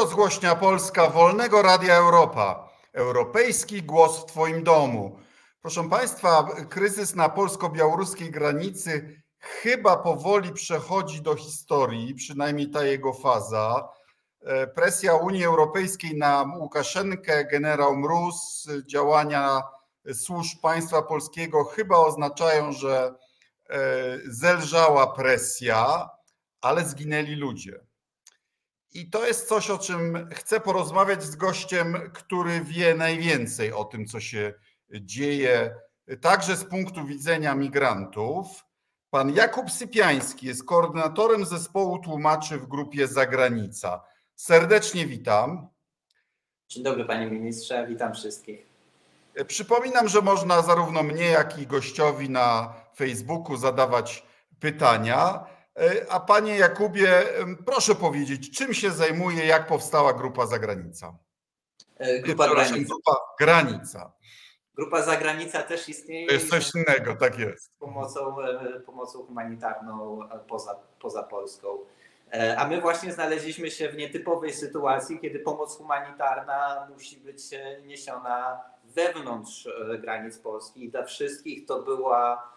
rozgłośnia Polska Wolnego Radia Europa. Europejski głos w Twoim domu. Proszę Państwa, kryzys na polsko-białoruskiej granicy chyba powoli przechodzi do historii, przynajmniej ta jego faza. E, presja Unii Europejskiej na Łukaszenkę, generał Mróz, działania służb państwa polskiego chyba oznaczają, że e, zelżała presja, ale zginęli ludzie. I to jest coś, o czym chcę porozmawiać z gościem, który wie najwięcej o tym, co się dzieje, także z punktu widzenia migrantów. Pan Jakub Sypiański jest koordynatorem zespołu tłumaczy w grupie Zagranica. Serdecznie witam. Dzień dobry panie ministrze, witam wszystkich. Przypominam, że można zarówno mnie, jak i gościowi na Facebooku zadawać pytania. E, a panie Jakubie, proszę powiedzieć, czym się zajmuje, jak powstała grupa Zagranica? E, grupa Granica. Grupa Granica. Grupa Zagranica też istnieje. To jest coś innego, tak jest. Pomocą, e, pomocą humanitarną poza, poza Polską. A my właśnie znaleźliśmy się w nietypowej sytuacji, kiedy pomoc humanitarna musi być niesiona wewnątrz granic Polski. I dla wszystkich to była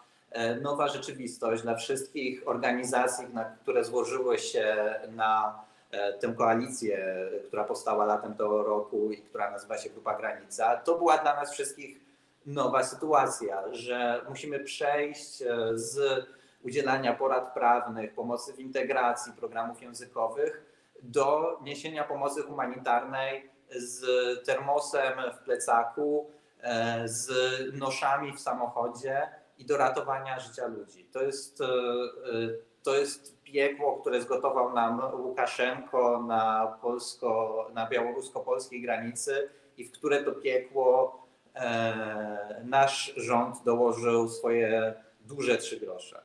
nowa rzeczywistość dla wszystkich organizacji, które złożyły się na e, tę koalicję, która powstała latem tego roku i która nazywa się Grupa Granica. To była dla nas wszystkich nowa sytuacja, że musimy przejść e, z udzielania porad prawnych, pomocy w integracji, programów językowych do niesienia pomocy humanitarnej z termosem w plecaku, z noszami w samochodzie i do ratowania życia ludzi. To jest, e, e, to jest piekło, które zgotował nam Łukaszenko na, polsko, na białorusko-polskiej granicy i w które to piekło e, nasz rząd dołożył swoje duże trzy grosze.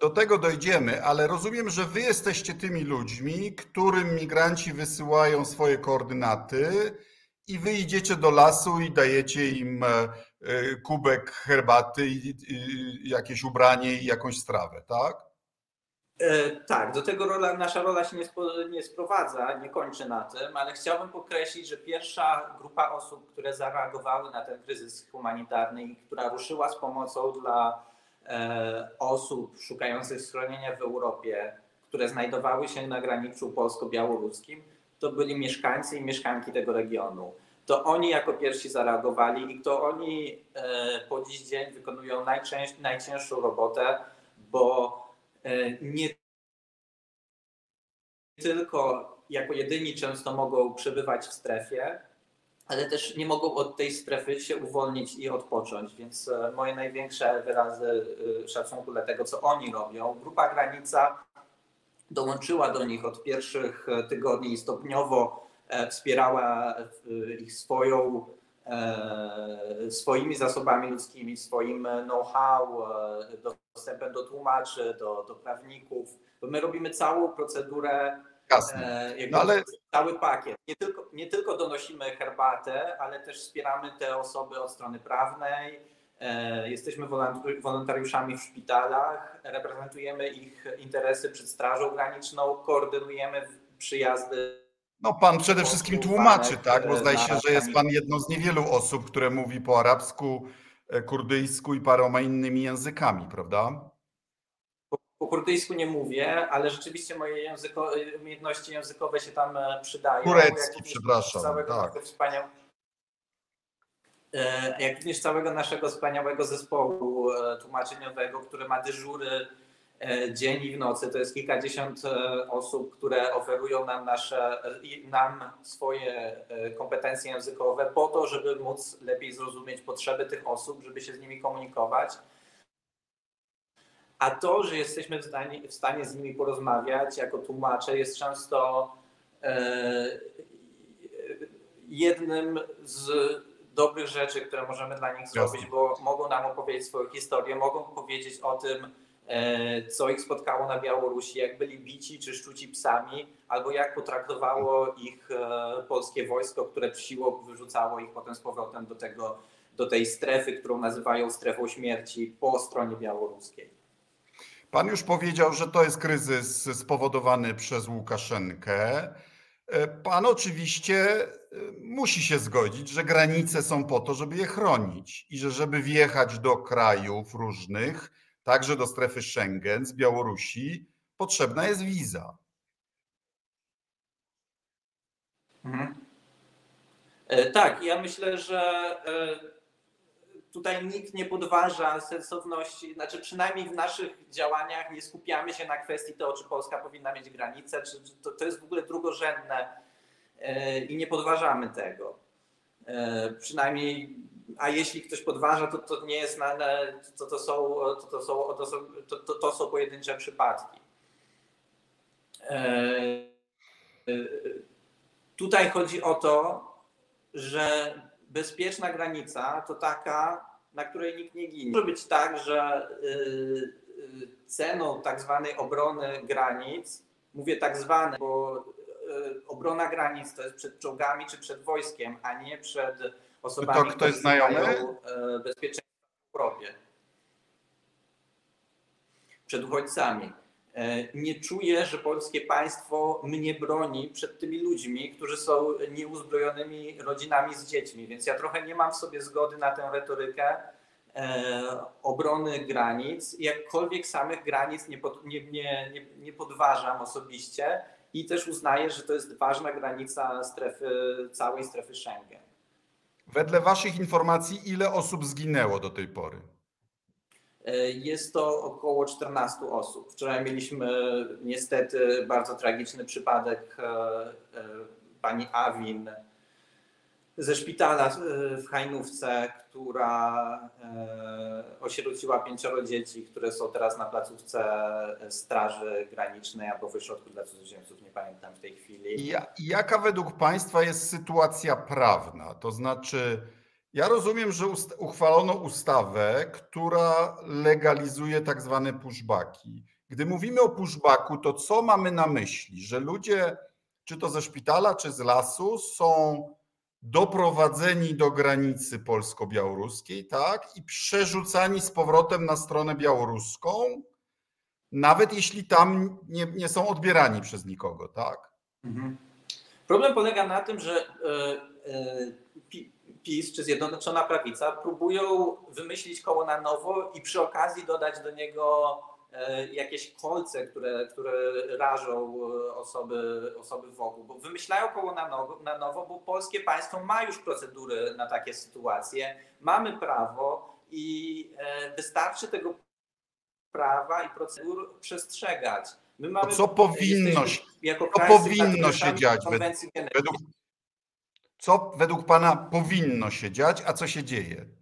Do tego dojdziemy, ale rozumiem, że wy jesteście tymi ludźmi, którym migranci wysyłają swoje koordynaty i wy idziecie do lasu i dajecie im E, kubek herbaty, jakieś ubranie i jakąś strawę, tak? E, tak, do tego rola, nasza rola się nie, spo, nie sprowadza, nie kończy na tym, ale chciałbym podkreślić, że pierwsza grupa osób, które zareagowały na ten kryzys humanitarny i która ruszyła z pomocą dla e, osób szukających schronienia w Europie, które znajdowały się na graniczu polsko-białoruskim, to byli mieszkańcy i mieszkanki tego regionu to oni jako pierwsi zareagowali i to oni e, po dziś dzień wykonują najcięższą robotę, bo e, nie tylko jako jedyni często mogą przebywać w strefie, ale też nie mogą od tej strefy się uwolnić i odpocząć. Więc e, moje największe wyrazy szacunku dla tego, co oni robią. Grupa Granica dołączyła do nich od pierwszych tygodni stopniowo E, wspierała e, ich swoją, e, swoimi zasobami ludzkimi, swoim know-how, dostępem do tłumaczy, do, do prawników. Bo my robimy całą procedurę, no ale... cały pakiet. Nie tylko, nie tylko donosimy herbatę, ale też wspieramy te osoby od strony prawnej. Jesteśmy wolontariuszami w szpitalach, reprezentujemy ich interesy przed Strażą Graniczną, koordynujemy przyjazdy no pan przede wszystkim tłumaczy, tak? Bo zdaje się, że jest pan jedną z niewielu osób, które mówi po arabsku, e, kurdyjsku i paroma innymi językami, prawda? Po, po kurdyjsku nie mówię, ale rzeczywiście moje języko, umiejętności językowe się tam e, przydają. Turecki, przepraszam. Całego tak. Wspaniał, e, jak również całego naszego wspaniałego zespołu tłumaczeniowego, który ma dyżury E, dzień i w nocy. To jest kilkadziesiąt e, osób, które oferują nam, nasze, nam swoje e, kompetencje językowe po to, żeby móc lepiej zrozumieć potrzeby tych osób, żeby się z nimi komunikować. A to, że jesteśmy w stanie, w stanie z nimi porozmawiać jako tłumacze, jest często jednym z dobrych rzeczy, które możemy dla nich zrobić, bo mogą nam opowiedzieć swoją historię, mogą powiedzieć o tym, E, co ich spotkało na Białorusi, jak byli bici czy szczuci psami, albo jak potraktowało ich e, polskie wojsko, które siłą wyrzucało ich potem z powrotem do, tego, do tej strefy, którą nazywają strefą śmierci po stronie białoruskiej. Pan już powiedział, że to jest kryzys spowodowany przez Łukaszenkę. E, Pan oczywiście musi się zgodzić, że granice są po to, żeby je chronić i że żeby wjechać do krajów różnych, także do strefy Schengen z Białorusi, potrzebna jest wiza. Mhm. E, Tak, ja myślę, że e, tutaj nikt nie podważa sensowności, znaczy przynajmniej w naszych działaniach nie skupiamy się na kwestii tego, czy Polska powinna mieć granicę, czy to, to jest w ogóle drugorzędne i nie podważamy tego. E, Przynajmniej, a jeśli ktoś podważa, to to nie jest na, to, to, są, to, to, są, to, są, to, to, to są pojedyncze przypadki. E, e, Tutaj chodzi o to, że bezpieczna granica to taka, na której nikt nie ginie. Może być tak, że ceną tak zwanej obrony granic, mówię tak zwane, bo obrona granic to jest przed czołgami czy przed wojskiem, a nie przed osobami, To ktoś które znajomy? bezpieczeństwa w Europie. Przed uchodźcami. E, Nie czuję, że polskie państwo mnie broni przed tymi ludźmi, którzy są nieuzbrojonymi rodzinami z dziećmi, więc ja trochę nie mam w sobie zgody na tę retorykę e, obrony granic. Jakkolwiek samych granic nie, pod, nie, nie, nie podważam osobiście i też uznaję, że to jest ważna granica strefy, całej strefy Schengen. Wedle Waszych informacji, ile osób zginęło do tej pory? E, Jest to około 14 osób. Wczoraj mieliśmy niestety bardzo tragiczny przypadek e, e, pani Awin ze szpitala e, w Hajnówce, która e, osierociła pięcioro dzieci, które są teraz na placówce Straży Granicznej albo w ośrodku dla cudzoziemców, nie pamiętam w tej chwili. Jaka według Państwa jest sytuacja prawna? To znaczy, ja rozumiem, że ust- uchwalono ustawę, która legalizuje tak zwane pushbacki. Gdy mówimy o pushbacku, to co mamy na myśli? Że ludzie, czy to ze szpitala, czy z lasu, są doprowadzeni do granicy polsko-białoruskiej, tak? I przerzucani z powrotem na stronę białoruską, nawet jeśli tam nie, nie są odbierani przez nikogo, tak? Mhm. Problem polega na tym, że e, e, Pi- PiS czy Zjednoczona Prawica próbują wymyślić koło na nowo i przy okazji dodać do niego jakieś kolce, które, które rażą e, osoby, osoby wokół. Bo wymyślają koło na nowo, na nowo, bo polskie państwo ma już procedury na takie sytuacje, mamy prawo i e, wystarczy tego prawa i procedur przestrzegać. My mamy, co powinno jako co powinno się dziać konwencji genetycznej. Według, co według Pana powinno się dziać, a co się dzieje?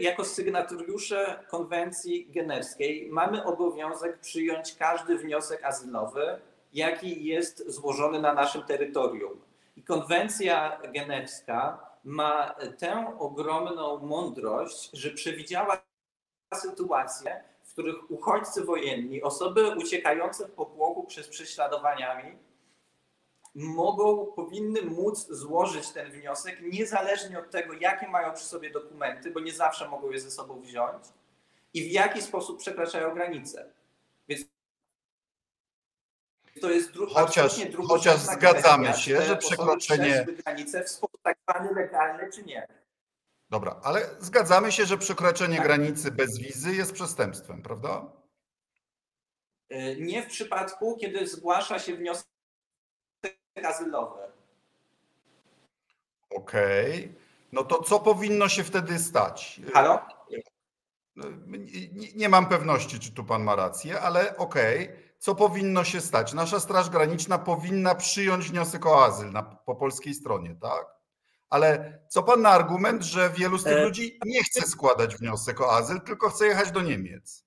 Jako sygnatariusze konwencji genewskiej mamy obowiązek przyjąć każdy wniosek azylowy, jaki jest złożony na naszym terytorium. I konwencja genewska ma tę ogromną mądrość, że przewidziała sytuacje, w których uchodźcy wojenni, osoby uciekające w popłochu przed prześladowaniami, mogą, powinny móc złożyć ten wniosek, niezależnie od tego, jakie mają przy sobie dokumenty, bo nie zawsze mogą je ze sobą wziąć i w jaki sposób przekraczają granice. Więc to jest dru- Chociaż- chociaż zgadzamy kwestia, się, że przekroczenie- granicę w sposób tak zwany legalny, czy nie. Dobra, ale zgadzamy się, że przekroczenie Tak. granicy bez wizy jest przestępstwem, prawda? Y, Nie w przypadku, kiedy zgłasza się wniosek azylowy. Okej. No to co powinno się wtedy stać? Halo? Nie, nie mam pewności, czy tu pan ma rację, ale okej. Co powinno się stać? Nasza Straż Graniczna powinna przyjąć wniosek o azyl na, po polskiej stronie, tak? Ale co pan na argument, że wielu z tych E- ludzi nie chce składać wniosek o azyl, tylko chce jechać do Niemiec?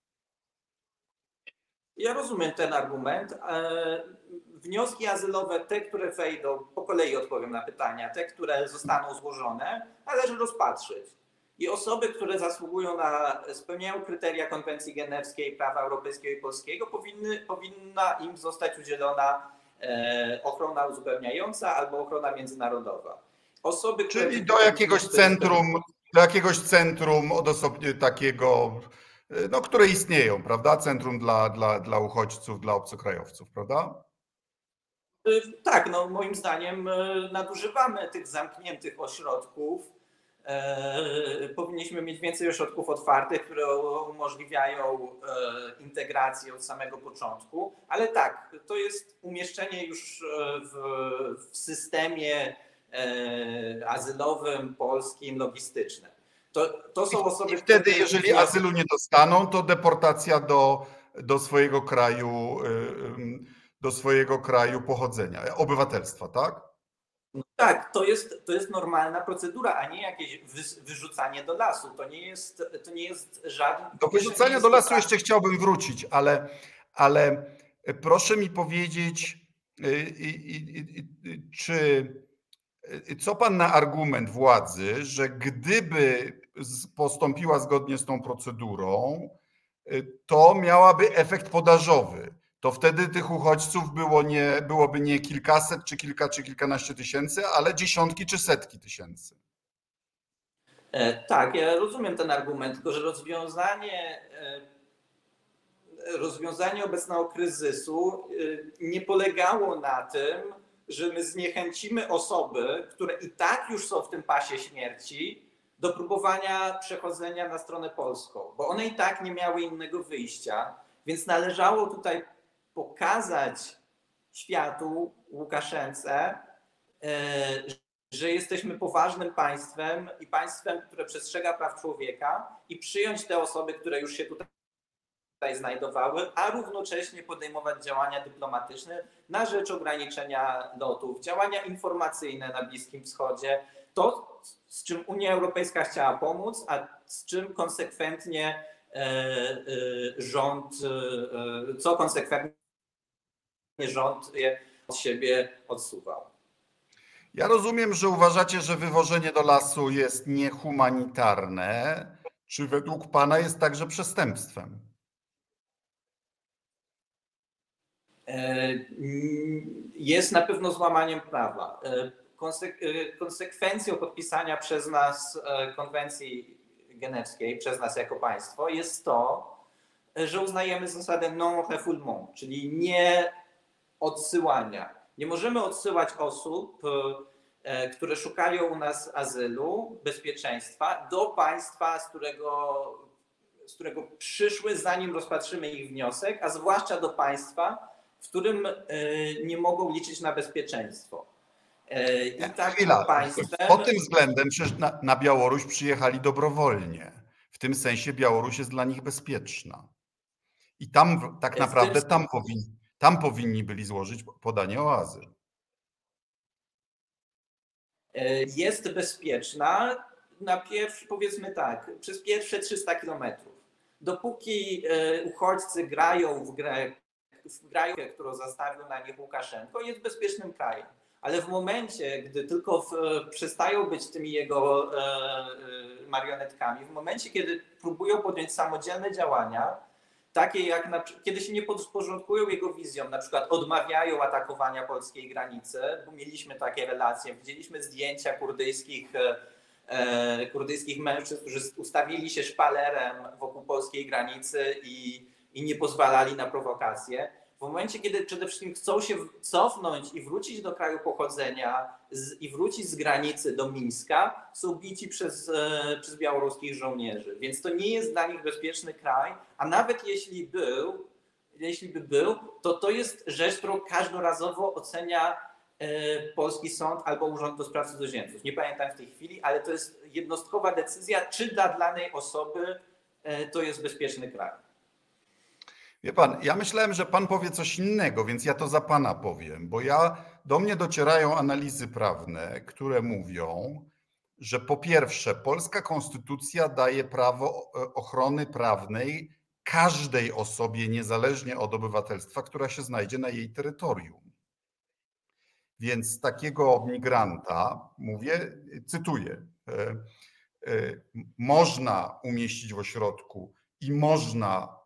Ja rozumiem ten argument. E, Wnioski azylowe, te, które wejdą, po kolei odpowiem na pytania, te, które zostaną złożone, należy rozpatrzyć. I osoby, które zasługują na, spełniają kryteria konwencji genewskiej, prawa europejskiego i polskiego, powinny, powinna im zostać udzielona e, ochrona uzupełniająca albo ochrona międzynarodowa. Osoby, Czyli do jakiegoś centrum, do jakiegoś centrum odosobnie takiego, no, które istnieją, prawda? Centrum dla, dla, dla uchodźców, dla obcokrajowców, prawda? Y, tak, no moim zdaniem y, nadużywamy tych zamkniętych ośrodków. E, powinniśmy mieć więcej ośrodków otwartych, które umożliwiają integrację od samego początku, ale tak, to jest umieszczenie już w, w systemie azylowym, polskim, logistycznym. To, to są osoby. I wtedy, jeżeli azylu nie dostaną, to deportacja do, do swojego kraju, do swojego kraju pochodzenia, obywatelstwa, tak? No tak, to jest, to jest normalna procedura, a nie jakieś wyrzucanie do lasu. To nie jest, to nie jest żaden. Do wyrzucania do lasu jeszcze chciałbym wrócić, ale, ale proszę mi powiedzieć, y, y, y, czy co pan na argument władzy, że gdyby postąpiła zgodnie z tą procedurą, to miałaby efekt podażowy? To wtedy tych uchodźców było nie, byłoby nie kilkaset, czy kilka, czy kilkanaście tysięcy, ale dziesiątki czy setki tysięcy. E, tak, ja rozumiem ten argument, tylko że rozwiązanie, e, rozwiązanie obecnego kryzysu e, nie polegało na tym, że my zniechęcimy osoby, które i tak już są w tym pasie śmierci, do próbowania przechodzenia na stronę polską, bo one i tak nie miały innego wyjścia, więc należało tutaj pokazać światu, Łukaszence, e, że jesteśmy poważnym państwem i państwem, które przestrzega praw człowieka i przyjąć te osoby, które już się tutaj znajdowały, a równocześnie podejmować działania dyplomatyczne na rzecz ograniczenia lotów, działania informacyjne na Bliskim Wschodzie. To, z czym Unia Europejska chciała pomóc, a z czym konsekwentnie e, e, rząd, co konsekwentnie rząd je od siebie odsuwał. Ja rozumiem, że uważacie, że wywożenie do lasu jest niehumanitarne. Czy według Pana jest także przestępstwem? E, jest na pewno złamaniem prawa. E, e, konsekwencją podpisania przez nas konwencji genewskiej, przez nas jako państwo, jest to, że uznajemy zasadę non-refoulement, czyli nie odsyłania. Nie możemy odsyłać osób, e, które szukają u nas azylu, bezpieczeństwa, do państwa, z którego, z którego przyszły, zanim rozpatrzymy ich wniosek, a zwłaszcza do państwa, w którym e, nie mogą liczyć na bezpieczeństwo. E, I tak Chwila. państwem... Pod tym względem przecież na, na Białoruś przyjechali dobrowolnie. W tym sensie Białoruś jest dla nich bezpieczna. I tam tak naprawdę tam powinni tam powinni byli złożyć podanie o azyl. E, jest bezpieczna na pierwszy, powiedzmy tak, przez pierwsze 300 kilometrów. Dopóki e, uchodźcy grają w grę, w grę, którą zastawił na nich Łukaszenko, jest bezpiecznym krajem. Ale w momencie, gdy tylko w, przestają być tymi jego e, e, marionetkami, w momencie, kiedy próbują podjąć samodzielne działania, takie jak na, kiedy się nie podporządkują jego wizjom, na przykład odmawiają atakowania polskiej granicy, bo mieliśmy takie relacje, widzieliśmy zdjęcia kurdyjskich, e, e, kurdyjskich mężczyzn, którzy ustawili się szpalerem wokół polskiej granicy i, i nie pozwalali na prowokacje w momencie, kiedy przede wszystkim chcą się cofnąć i wrócić do kraju pochodzenia z, i wrócić z granicy do Mińska, są bici przez, e, przez białoruskich żołnierzy. Więc to nie jest dla nich bezpieczny kraj, a nawet jeśli był, jeśli by był, to to jest rzecz, którą każdorazowo ocenia e, polski sąd albo Urząd do Spraw Cudzoziemców. Nie pamiętam w tej chwili, ale to jest jednostkowa decyzja, czy dla danej osoby e, to jest bezpieczny kraj. Wie pan, ja myślałem, że pan powie coś innego, więc ja to za pana powiem, bo ja do mnie docierają analizy prawne, które mówią, że po pierwsze, polska konstytucja daje prawo e, ochrony prawnej każdej osobie, niezależnie od obywatelstwa, która się znajdzie na jej terytorium. Więc takiego migranta, mówię, cytuję, e, e, można umieścić w ośrodku i można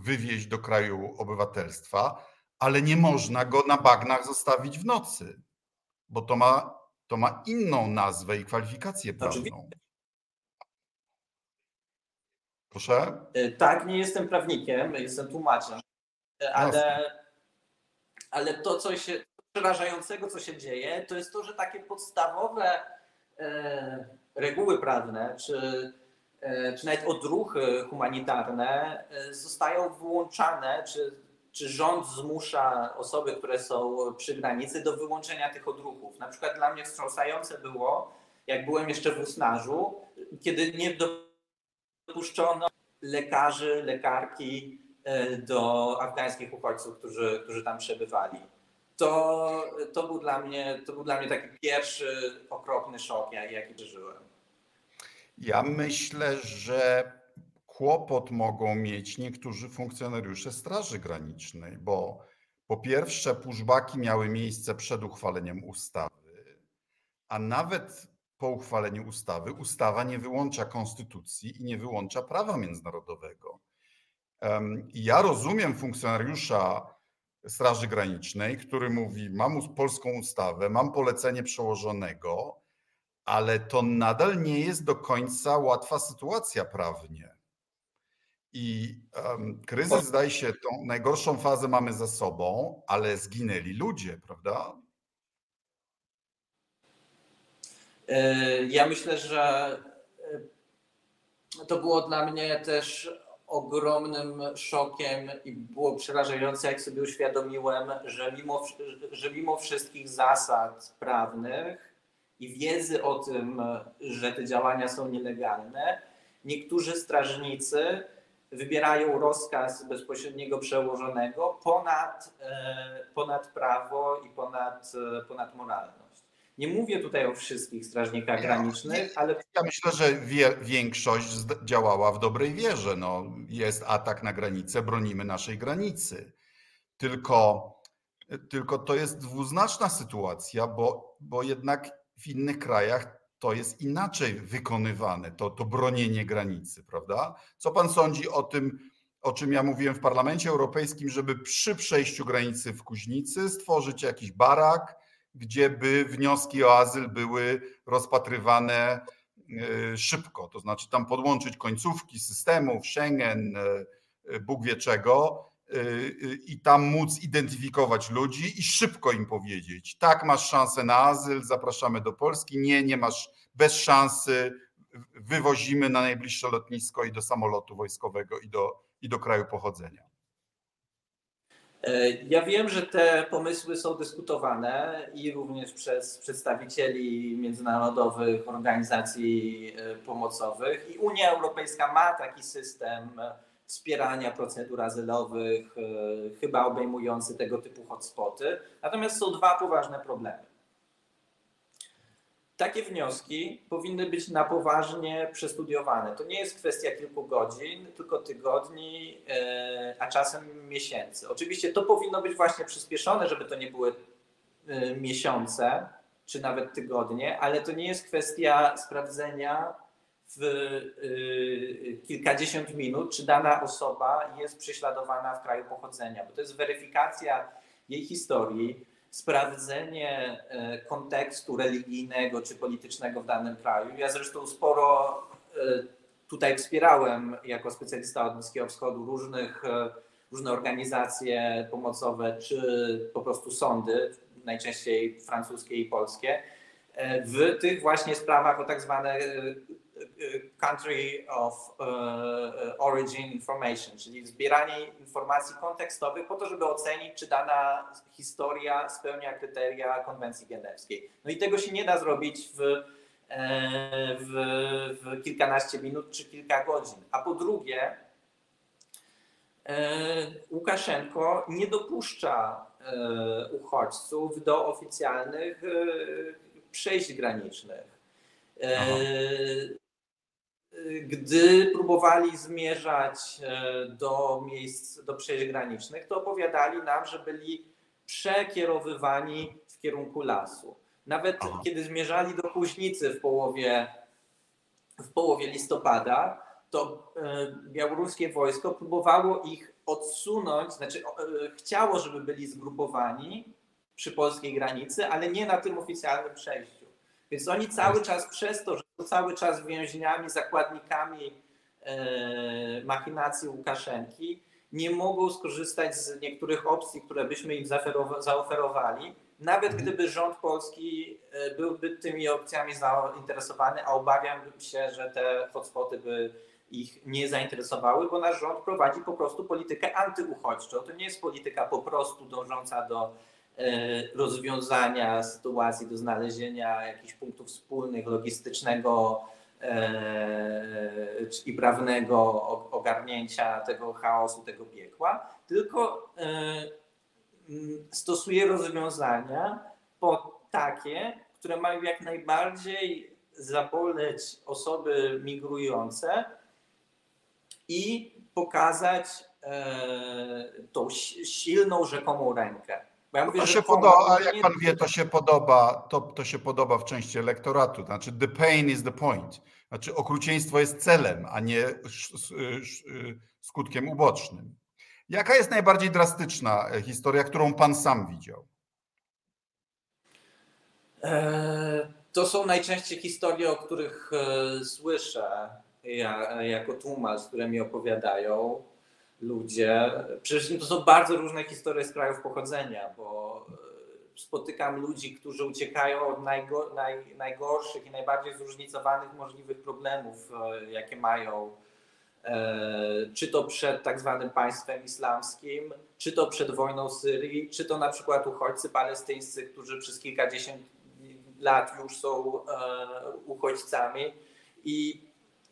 wywieźć do kraju obywatelstwa, ale nie można go na bagnach zostawić w nocy, bo to ma, to ma inną nazwę i kwalifikację prawną. Proszę? E, tak, nie jestem prawnikiem, jestem tłumaczem, ale, ale to, co się przerażającego, co się dzieje, to jest to, że takie podstawowe e, reguły prawne, czy, e, czy nawet odruchy humanitarne e, zostają wyłączane, czy, czy rząd zmusza osoby, które są przy granicy do wyłączenia tych odruchów. Na przykład dla mnie wstrząsające było, jak byłem jeszcze w Usnarzu, kiedy nie dopuszczono lekarzy, lekarki e, do afgańskich uchodźców, którzy, którzy tam przebywali. To, to, był dla mnie, to był dla mnie taki pierwszy okropny szok, jaki przeżyłem. Ja myślę, że kłopot mogą mieć niektórzy funkcjonariusze Straży Granicznej, bo po pierwsze, pushbacki miały miejsce przed uchwaleniem ustawy, a nawet po uchwaleniu ustawy, ustawa nie wyłącza konstytucji i nie wyłącza prawa międzynarodowego. Ja rozumiem funkcjonariusza Straży Granicznej, który mówi: Mam polską ustawę, mam polecenie przełożonego, ale to nadal nie jest do końca łatwa sytuacja prawnie. I um, kryzys, zdaje się, tą najgorszą fazę mamy za sobą, ale zginęli ludzie, prawda? E, ja myślę, że e, to było dla mnie też ogromnym szokiem i było przerażające, jak sobie uświadomiłem, że mimo, że mimo wszystkich zasad prawnych i wiedzy o tym, że te działania są nielegalne, niektórzy strażnicy wybierają rozkaz bezpośredniego przełożonego ponad, e, ponad prawo i ponad, ponad moralność. Nie mówię tutaj o wszystkich strażnikach granicznych, ale. Ja myślę, że wie, większość działała w dobrej wierze. No, jest atak na granicę, bronimy naszej granicy. Tylko, tylko to jest dwuznaczna sytuacja, bo, bo jednak w innych krajach to jest inaczej wykonywane, to, to bronienie granicy, prawda? Co pan sądzi o tym, o czym ja mówiłem w Parlamencie Europejskim, żeby przy przejściu granicy w Kuźnicy stworzyć jakiś barak, gdzie by wnioski o azyl były rozpatrywane e, szybko, to znaczy tam podłączyć końcówki systemów, Schengen, e, e, Bóg wie czego i tam móc identyfikować ludzi i szybko im powiedzieć, tak masz szansę na azyl, zapraszamy do Polski, nie, nie masz bez szansy, wywozimy na najbliższe lotnisko i do samolotu wojskowego i do, i do kraju pochodzenia. E, ja wiem, że te pomysły są dyskutowane i również przez przedstawicieli międzynarodowych organizacji e, pomocowych. I Unia Europejska ma taki system wspierania procedur azylowych, e, chyba obejmujący tego typu hotspoty. Natomiast są dwa poważne problemy takie wnioski powinny być na poważnie przestudiowane. To nie jest kwestia kilku godzin, tylko tygodni, e, a czasem miesięcy. Oczywiście to powinno być właśnie przyspieszone, żeby to nie były e, miesiące czy nawet tygodnie, ale to nie jest kwestia sprawdzenia w e, kilkadziesiąt minut, czy dana osoba jest prześladowana w kraju pochodzenia, bo to jest weryfikacja jej historii, sprawdzenie e, kontekstu religijnego czy politycznego w danym kraju. Ja zresztą sporo tutaj wspierałem jako specjalista od Bliskiego Wschodu różnych, różne organizacje pomocowe czy po prostu sądy, najczęściej francuskie i polskie, w tych właśnie sprawach o tak zwane country of origin information, czyli zbieranie informacji kontekstowych po to, żeby ocenić, czy dana historia spełnia kryteria konwencji genewskiej. No i tego się nie da zrobić w, w, w kilkanaście minut czy kilka godzin. A po drugie, Łukaszenko nie dopuszcza uchodźców do oficjalnych przejść granicznych. Aha. Gdy próbowali zmierzać do miejsc, do przejść granicznych, to opowiadali nam, że byli przekierowywani w kierunku lasu. Nawet Aha. kiedy zmierzali do Kuźnicy w połowie, w połowie listopada, to białoruskie wojsko próbowało ich odsunąć, znaczy chciało, żeby byli zgrupowani przy polskiej granicy, ale nie na tym oficjalnym przejściu. Więc oni cały czas przez to, że są cały czas więźniami, zakładnikami e, machinacji Łukaszenki, nie mogą skorzystać z niektórych opcji, które byśmy im zaoferowa- zaoferowali, nawet Mhm. gdyby rząd polski e, byłby tymi opcjami zainteresowany, a obawiam się, że te hotspoty by ich nie zainteresowały, bo nasz rząd prowadzi po prostu politykę antyuchodźczą. To nie jest polityka po prostu dążąca do rozwiązania sytuacji, do znalezienia jakichś punktów wspólnych, logistycznego e, i prawnego ogarnięcia tego chaosu, tego piekła, tylko e, stosuje rozwiązania po takie, które mają jak najbardziej zaboleć osoby migrujące i pokazać e, tą si- silną rzekomą rękę. Ja mówię, To się podoba, a jak pan wie, to się podoba, to, to się podoba w części elektoratu. Znaczy, the pain is the point. Znaczy, okrucieństwo jest celem, a nie skutkiem ubocznym. Jaka jest najbardziej drastyczna e, historia, którą pan sam widział? E, To są najczęściej historie, o których e, słyszę ja, jako tłumacz, które mi opowiadają ludzie. Przecież to są bardzo różne historie z krajów pochodzenia, bo e, spotykam ludzi, którzy uciekają od najgo, naj, najgorszych i najbardziej zróżnicowanych możliwych problemów, e, jakie mają. E, Czy to przed tak zwanym państwem islamskim, czy to przed wojną Syrii, czy to na przykład uchodźcy palestyńscy, którzy przez kilkadziesiąt lat już są uchodźcami. I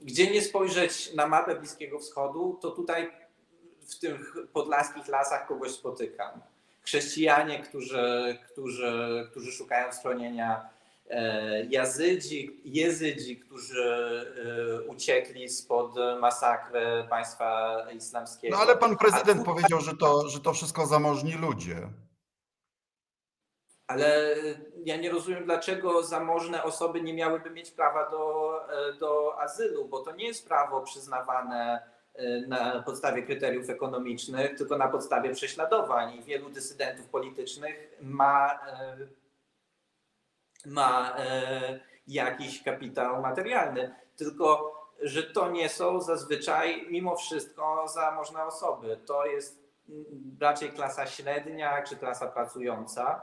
gdzie nie spojrzeć na mapę Bliskiego Wschodu, to tutaj w tych podlaskich lasach kogoś spotykam. Chrześcijanie, którzy, którzy, którzy szukają schronienia, e, jazydzi, jezydzi, którzy e, uciekli spod masakry państwa islamskiego. No ale pan prezydent powiedział, że to, że to wszystko zamożni ludzie. Ale ja nie rozumiem, dlaczego zamożne osoby nie miałyby mieć prawa do, e, do azylu, bo to nie jest prawo przyznawane e, na podstawie kryteriów ekonomicznych, tylko na podstawie prześladowań. I wielu dysydentów politycznych ma, e, ma e, jakiś kapitał materialny. Tylko, że to nie są zazwyczaj mimo wszystko zamożne osoby. To jest raczej klasa średnia czy klasa pracująca.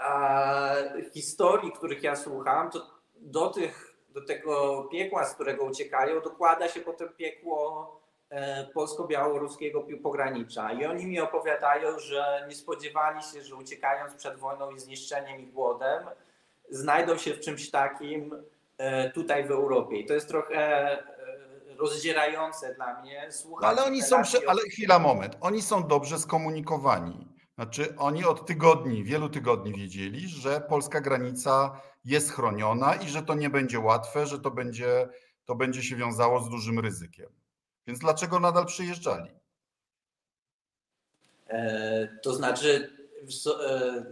A historii, których ja słucham, to do, tych, do tego piekła, z którego uciekają, dokłada się potem piekło e, polsko-białoruskiego pogranicza. I oni mi opowiadają, że nie spodziewali się, że uciekając przed wojną i zniszczeniem i głodem, znajdą się w czymś takim e, tutaj w Europie. I to jest trochę e, rozdzierające dla mnie. Słuchać No, ale oni są, ale chwila, moment. Oni są dobrze skomunikowani. Znaczy, oni od tygodni, wielu tygodni wiedzieli, że polska granica jest chroniona i że to nie będzie łatwe, że to będzie, to będzie się wiązało z dużym ryzykiem. Więc dlaczego nadal przyjeżdżali? E, To znaczy, e,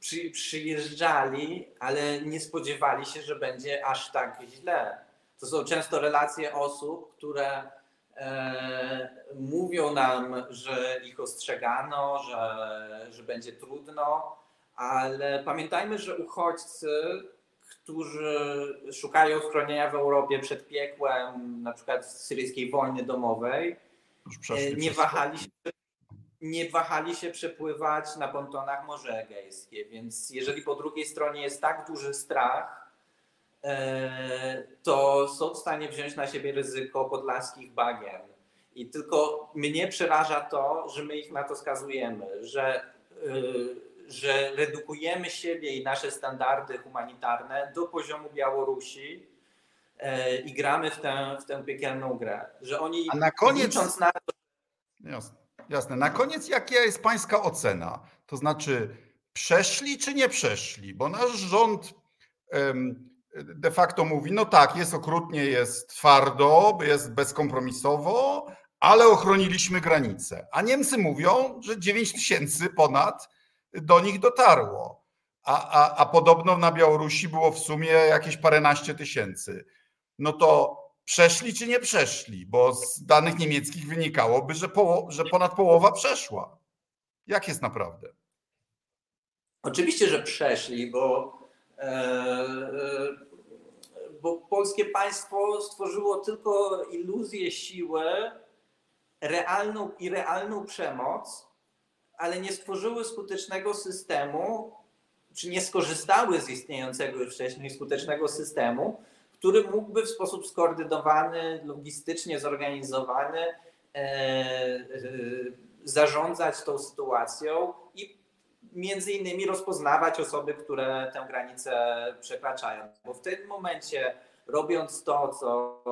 przy, przyjeżdżali, ale nie spodziewali się, że będzie aż tak źle. To są często relacje osób, które mówią nam, że ich ostrzegano, że, że będzie trudno, ale pamiętajmy, że uchodźcy, którzy szukają schronienia w Europie przed piekłem, na przykład syryjskiej wojny domowej, E, nie wahali, się, nie wahali się przepływać na pontonach Morze Egejskie, więc jeżeli po drugiej stronie jest tak duży strach, e, to są w stanie wziąć na siebie ryzyko podlaskich bagien. I tylko mnie przeraża to, że my ich na to skazujemy, że, y, że redukujemy siebie i nasze standardy humanitarne do poziomu Białorusi e, i gramy w tę, w tę piekielną grę. Że oni A na koniec, na jasne, jasne, na koniec jaka jest pańska ocena? To znaczy, przeszli czy nie przeszli? Bo nasz rząd em, de facto mówi, no tak, jest okrutnie, jest twardo, jest bezkompromisowo, ale ochroniliśmy granice. A Niemcy mówią, że 9 tysięcy ponad do nich dotarło. A, a, a podobno na Białorusi było w sumie jakieś paręnaście tysięcy. No to przeszli czy nie przeszli? Bo z danych niemieckich wynikałoby, że, poło- że ponad połowa przeszła. Jak jest naprawdę? Oczywiście, że przeszli, bo, bo polskie państwo stworzyło tylko iluzję siły, realną i realną przemoc, ale nie stworzyły skutecznego systemu, czy nie skorzystały z istniejącego już wcześniej skutecznego systemu, który mógłby w sposób skoordynowany, logistycznie zorganizowany e, e, zarządzać tą sytuacją między innymi rozpoznawać osoby, które tę granicę przekraczają. Bo w tym momencie, robiąc to, co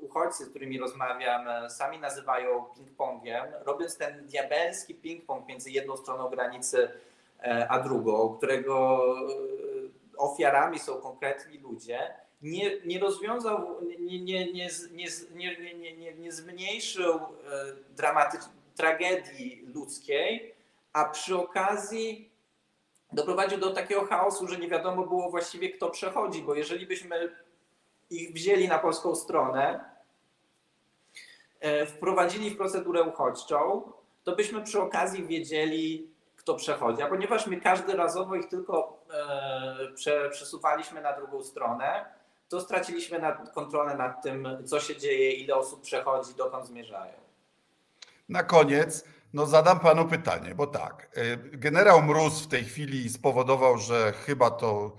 uchodźcy, z którymi rozmawiam, sami nazywają ping-pongiem, robiąc ten diabelski ping-pong między jedną stroną granicy e, a drugą, którego ofiarami są konkretni ludzie, nie, nie rozwiązał, nie, nie, nie, nie, nie, nie, nie, nie zmniejszył dramatycz, tragedii ludzkiej, a przy okazji doprowadził do takiego chaosu, że nie wiadomo było właściwie kto przechodzi, bo jeżeli byśmy ich wzięli na polską stronę, e, wprowadzili w procedurę uchodźczą, to byśmy przy okazji wiedzieli, kto przechodzi. A ponieważ my każdorazowo ich tylko e, przesuwaliśmy na drugą stronę, to straciliśmy nad, kontrolę nad tym, co się dzieje, ile osób przechodzi, dokąd zmierzają. Na koniec no zadam panu pytanie, bo tak, y, generał Mróz w tej chwili spowodował, że chyba to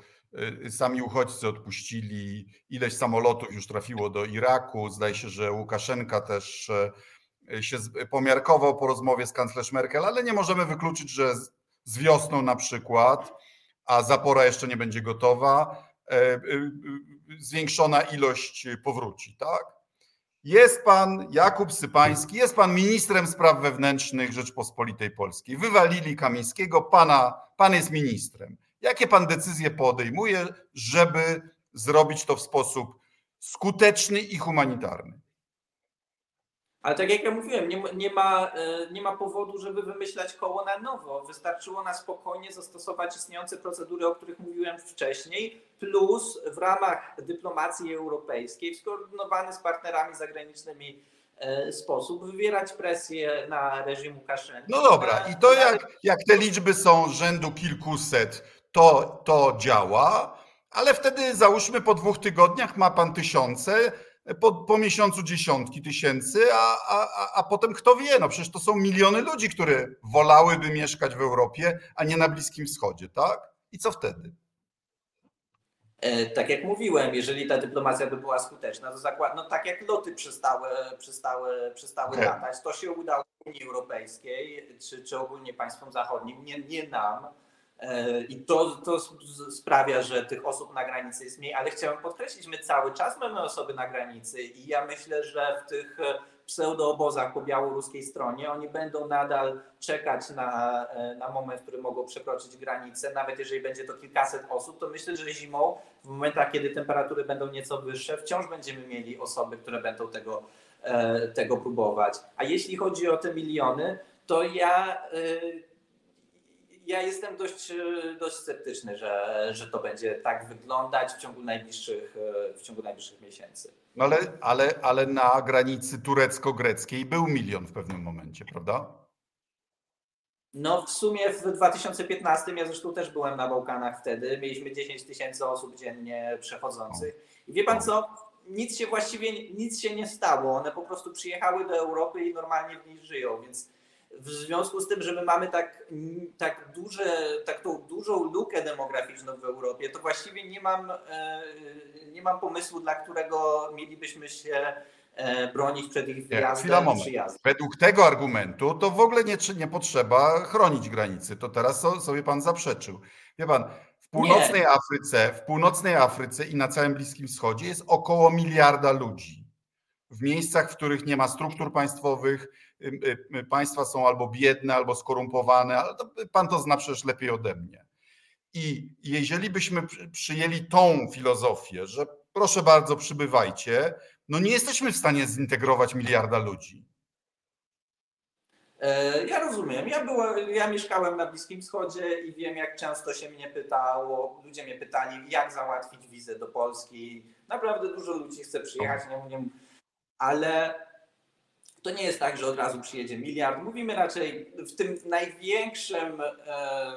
y, sami uchodźcy odpuścili, ileś samolotów już trafiło do Iraku, zdaje się, że Łukaszenka też y, się pomiarkował po rozmowie z kanclerz Merkel, ale nie możemy wykluczyć, że z wiosną na przykład, a zapora jeszcze nie będzie gotowa, zwiększona ilość powróci, tak? Jest pan Jakub Sypański, jest pan ministrem spraw wewnętrznych Rzeczpospolitej Polskiej. Wywalili Kamińskiego, pana, pan jest ministrem. Jakie pan decyzje podejmuje, żeby zrobić to w sposób skuteczny i humanitarny? Ale tak jak ja mówiłem, nie, nie, ma, e, nie ma powodu, żeby wymyślać koło na nowo. Wystarczyło na spokojnie zastosować istniejące procedury, o których mówiłem wcześniej, plus w ramach dyplomacji europejskiej, w skoordynowany z partnerami zagranicznymi e, sposób wywierać presję na reżim Łukaszenki. No dobra, i to jak, jak te liczby są rzędu kilkuset, to, to działa, ale wtedy załóżmy po dwóch tygodniach ma pan tysiące, po, po miesiącu dziesiątki tysięcy, a, a, a potem kto wie, no przecież to są miliony ludzi, które wolałyby mieszkać w Europie, a nie na Bliskim Wschodzie, tak? I co wtedy? E, tak jak mówiłem, jeżeli ta dyplomacja by była skuteczna, to zakład, no tak jak loty przestały, przestały, przestały latać, to się udało Unii Europejskiej czy, czy ogólnie państwom zachodnim, nie, nie nam. E, I to, to sprawia, że tych osób na granicy jest mniej, ale chciałem podkreślić, my cały czas mamy osoby na granicy i ja myślę, że w tych e, pseudoobozach po białoruskiej stronie oni będą nadal czekać na, e, na moment, w którym mogą przekroczyć granicę. Nawet jeżeli będzie to kilkaset osób, to myślę, że zimą, w momentach, kiedy temperatury będą nieco wyższe, wciąż będziemy mieli osoby, które będą tego, tego próbować. A jeśli chodzi o te miliony, to ja ja jestem dość, e, dość sceptyczny, że, że to będzie tak wyglądać w ciągu najbliższych, e, w ciągu najbliższych miesięcy. No ale, ale, ale na granicy turecko-greckiej był milion w pewnym momencie, prawda? No w sumie w 2015, ja zresztą też byłem na Bałkanach wtedy, mieliśmy 10 tysięcy osób dziennie przechodzących. I wie pan co, nic się właściwie nic się nie stało. One po prostu przyjechały do Europy i normalnie w niej żyją, więc w związku z tym, że my mamy tak, tak, duże, tak tą dużą lukę demograficzną w Europie, to właściwie nie mam, e, nie mam pomysłu, dla którego mielibyśmy się e, bronić przed ich wyjazdem i przyjazdem. Według tego argumentu to w ogóle nie, nie potrzeba chronić granicy. To teraz sobie pan zaprzeczył. Wie pan, w północnej nie. Afryce, w północnej Afryce i na całym Bliskim Wschodzie jest około miliarda ludzi w miejscach, w których nie ma struktur państwowych, państwa są albo biedne, albo skorumpowane, ale to, pan to zna przecież lepiej ode mnie. I jeżeli byśmy przyjęli tą filozofię, że proszę bardzo, przybywajcie, no nie jesteśmy w stanie zintegrować miliarda ludzi. E, ja rozumiem. Ja, byłem, ja mieszkałem na Bliskim Wschodzie i wiem, jak często się mnie pytało, ludzie mnie pytali, jak załatwić wizę do Polski. Naprawdę dużo ludzi chce przyjechać, nie, nie, ale to nie jest tak, że od razu przyjedzie miliard. Mówimy raczej w tym największym, e,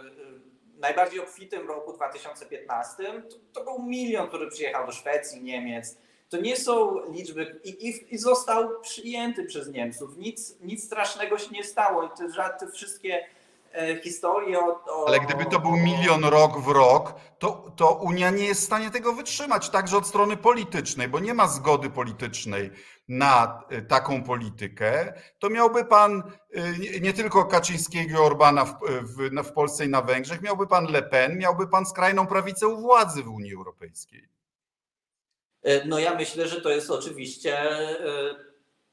najbardziej obfitym roku 2015 to, był milion, który przyjechał do Szwecji, Niemiec. To nie są liczby i, i, i został przyjęty przez Niemców. Nic, nic strasznego się nie stało. Te, te wszystkie e, o, o, Ale gdyby to był milion rok w rok, to, to Unia nie jest w stanie tego wytrzymać, także od strony politycznej, bo nie ma zgody politycznej na y, taką politykę, to miałby pan y, nie tylko Kaczyńskiego i Orbana w, w, w Polsce i na Węgrzech, miałby pan Le Pen, miałby pan skrajną prawicę u władzy w Unii Europejskiej. E, no ja myślę, że to jest oczywiście e,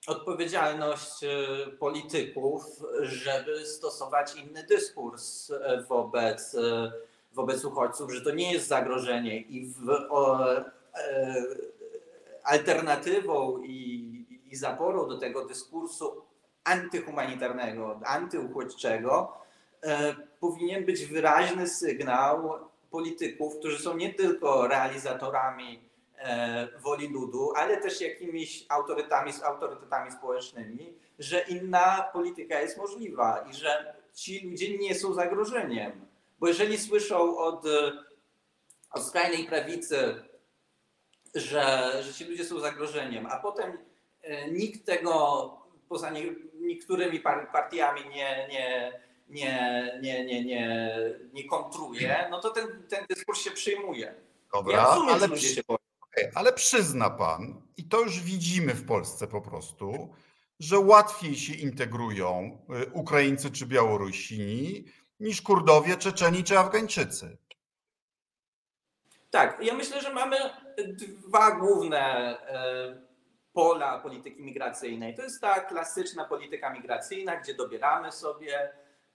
odpowiedzialność e, polityków, żeby stosować inny dyskurs wobec, wobec uchodźców, że to nie jest zagrożenie i w, o, alternatywą i, i zaporą do tego dyskursu antyhumanitarnego, antyuchodźczego e, powinien być wyraźny sygnał polityków, którzy są nie tylko realizatorami e, woli ludu, ale też jakimiś autorytetami, autorytetami społecznymi, że inna polityka jest możliwa i że ci ludzie nie są zagrożeniem. Bo jeżeli słyszą od, od skrajnej prawicy, że, że ci ludzie są zagrożeniem, a potem e, nikt tego poza nie, niektórymi partiami nie, nie, nie, nie, nie, nie, nie kontruje, no to ten, ten dyskurs się przyjmuje. Dobra, ja rozumiem, ale, ludzie się okay, ale przyzna pan, i to już widzimy w Polsce po prostu, że łatwiej się integrują y, Ukraińcy czy Białorusini niż Kurdowie, Czeczeni czy Afgańczycy. Tak, ja myślę, że mamy dwa główne e, pola polityki migracyjnej. To jest ta klasyczna polityka migracyjna, gdzie dobieramy sobie,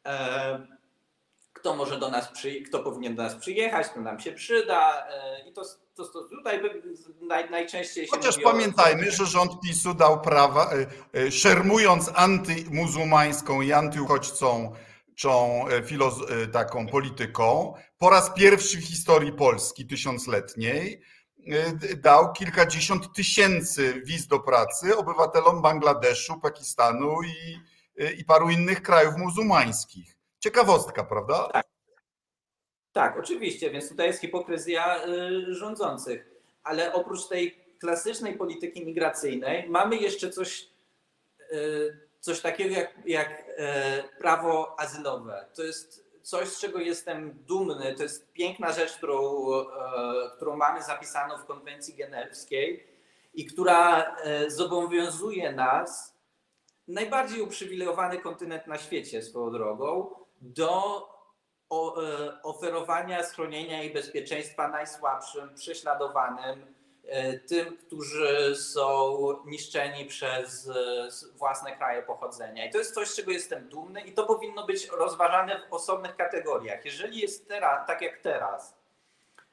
e, kto może do nas przyjechać, kto powinien do nas przyjechać, kto nam się przyda. E, I to, to, to tutaj naj, najczęściej się Chociaż pamiętajmy, o... że rząd PiSu dał prawa, szermując antymuzułmańską i antyuchodźcą taką polityką, po raz pierwszy w historii Polski tysiącletniej dał kilkadziesiąt tysięcy wiz do pracy obywatelom Bangladeszu, Pakistanu i, i paru innych krajów muzułmańskich. Ciekawostka, prawda? Tak. tak, oczywiście, więc tutaj jest hipokryzja y, rządzących. Ale oprócz tej klasycznej polityki migracyjnej mamy jeszcze coś, coś takiego jak, jak prawo azylowe. To jest coś, z czego jestem dumny, to jest piękna rzecz, którą, którą mamy zapisaną w konwencji genewskiej i która zobowiązuje nas, najbardziej uprzywilejowany kontynent na świecie swoją drogą, do e, oferowania schronienia i bezpieczeństwa najsłabszym, prześladowanym, E, tym, którzy są niszczeni przez e, własne kraje pochodzenia. I to jest coś, z czego jestem dumny i to powinno być rozważane w osobnych kategoriach. Jeżeli jest teraz, tak jak teraz,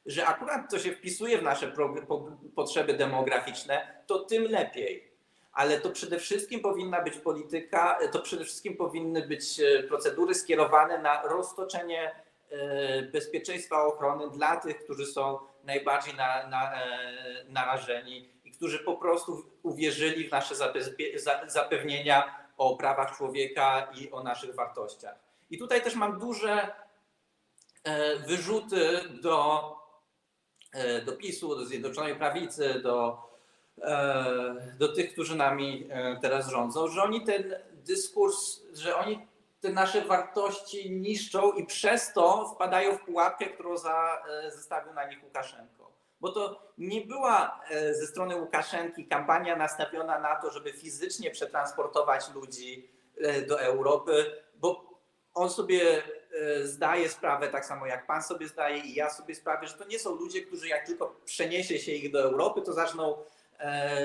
że akurat to się wpisuje w nasze potrzeby demograficzne, to tym lepiej. Ale to przede wszystkim powinna być polityka, to przede wszystkim powinny być e, procedury skierowane na roztoczenie bezpieczeństwa ochrony dla tych, którzy są najbardziej na, na, e, narażeni i którzy po prostu uwierzyli w nasze zapewnienia o prawach człowieka i o naszych wartościach. I tutaj też mam duże e, wyrzuty do, e, do PiSu, do Zjednoczonej Prawicy, do, do tych, którzy nami teraz rządzą, że oni ten dyskurs, że oni te nasze wartości niszczą i przez to wpadają w pułapkę, którą za, e, zestawił na nich Łukaszenko. Bo to nie była e, ze strony Łukaszenki kampania nastawiona na to, żeby fizycznie przetransportować ludzi e, do Europy, bo on sobie zdaje sprawę, tak samo jak pan sobie zdaje i ja sobie sprawę, że to nie są ludzie, którzy jak tylko przeniesie się ich do Europy, to zaczną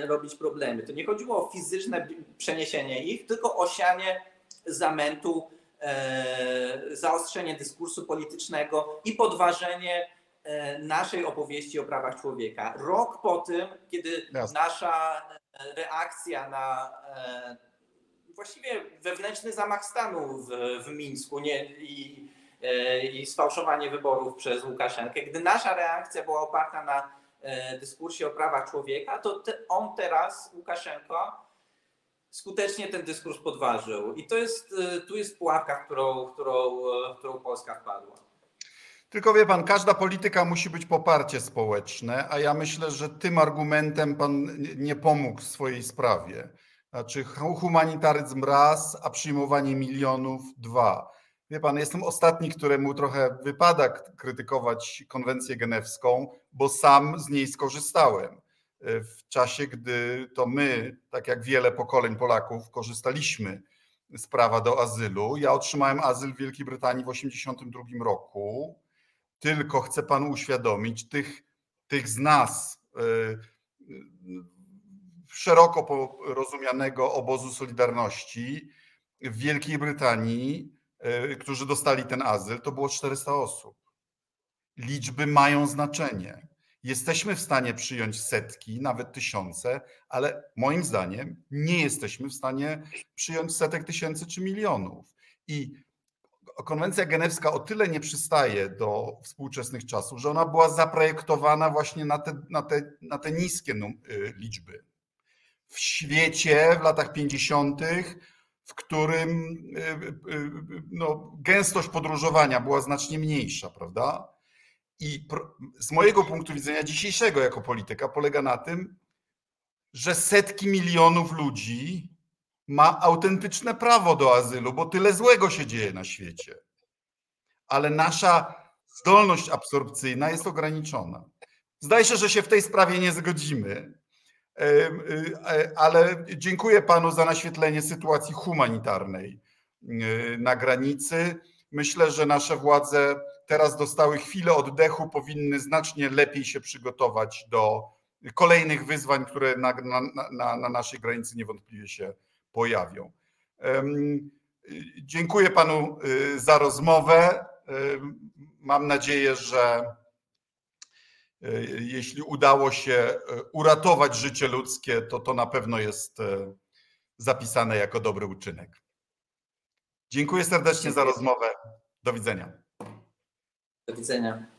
robić problemy. To nie chodziło o fizyczne przeniesienie ich, tylko o sianie zamętu, e, zaostrzenie dyskursu politycznego i podważenie e, naszej opowieści o prawach człowieka. Rok po tym, kiedy Jasne. nasza e, reakcja na właściwie wewnętrzny zamach stanu w, w Mińsku nie, i, i sfałszowanie wyborów przez Łukaszenkę, gdy nasza reakcja była oparta na dyskursie o prawach człowieka, to on teraz, Łukaszenko, skutecznie ten dyskurs podważył. I to jest, y, tu jest pułapka, w którą, którą, w którą Polska wpadła. Tylko wie pan, każda polityka musi być poparcie społeczne, a ja myślę, że tym argumentem pan nie- pomógł w swojej sprawie. Znaczy hu- humanitaryzm raz, a przyjmowanie milionów dwa. Wie pan, jestem ostatni, któremu trochę wypada krytykować konwencję genewską, bo sam z niej skorzystałem w czasie, gdy to my, tak jak wiele pokoleń Polaków, korzystaliśmy z prawa do azylu. Ja otrzymałem azyl w Wielkiej Brytanii w 1982 roku. Tylko chcę panu uświadomić, tych, tych z nas y, y, szeroko porozumianego obozu Solidarności w Wielkiej Brytanii, którzy dostali ten azyl, to było 400 osób. Liczby mają znaczenie. Jesteśmy w stanie przyjąć setki, nawet tysiące, ale moim zdaniem nie jesteśmy w stanie przyjąć setek tysięcy czy milionów. I konwencja genewska o tyle nie przystaje do współczesnych czasów, że ona była zaprojektowana właśnie na te, na te, na te niskie y, liczby. W świecie w latach 50., w którym y, y, no, gęstość podróżowania była znacznie mniejsza, prawda? I z mojego punktu widzenia dzisiejszego jako polityka polega na tym, że setki milionów ludzi ma autentyczne prawo do azylu, bo tyle złego się dzieje na świecie. Ale nasza zdolność absorpcyjna jest ograniczona. Zdaje się, że się w tej sprawie nie zgodzimy, e, ale dziękuję panu za naświetlenie sytuacji humanitarnej y, na granicy. Myślę, że nasze władze teraz dostały chwilę oddechu, powinny znacznie lepiej się przygotować do kolejnych wyzwań, które na, na, na, na naszej granicy niewątpliwie się pojawią. Y, Dziękuję panu y, za rozmowę. Mam nadzieję, że y, jeśli udało się y, uratować życie ludzkie, to to na pewno jest y, zapisane jako dobry uczynek. Dziękuję serdecznie za Dziękuję. rozmowę. Do widzenia. Do widzenia.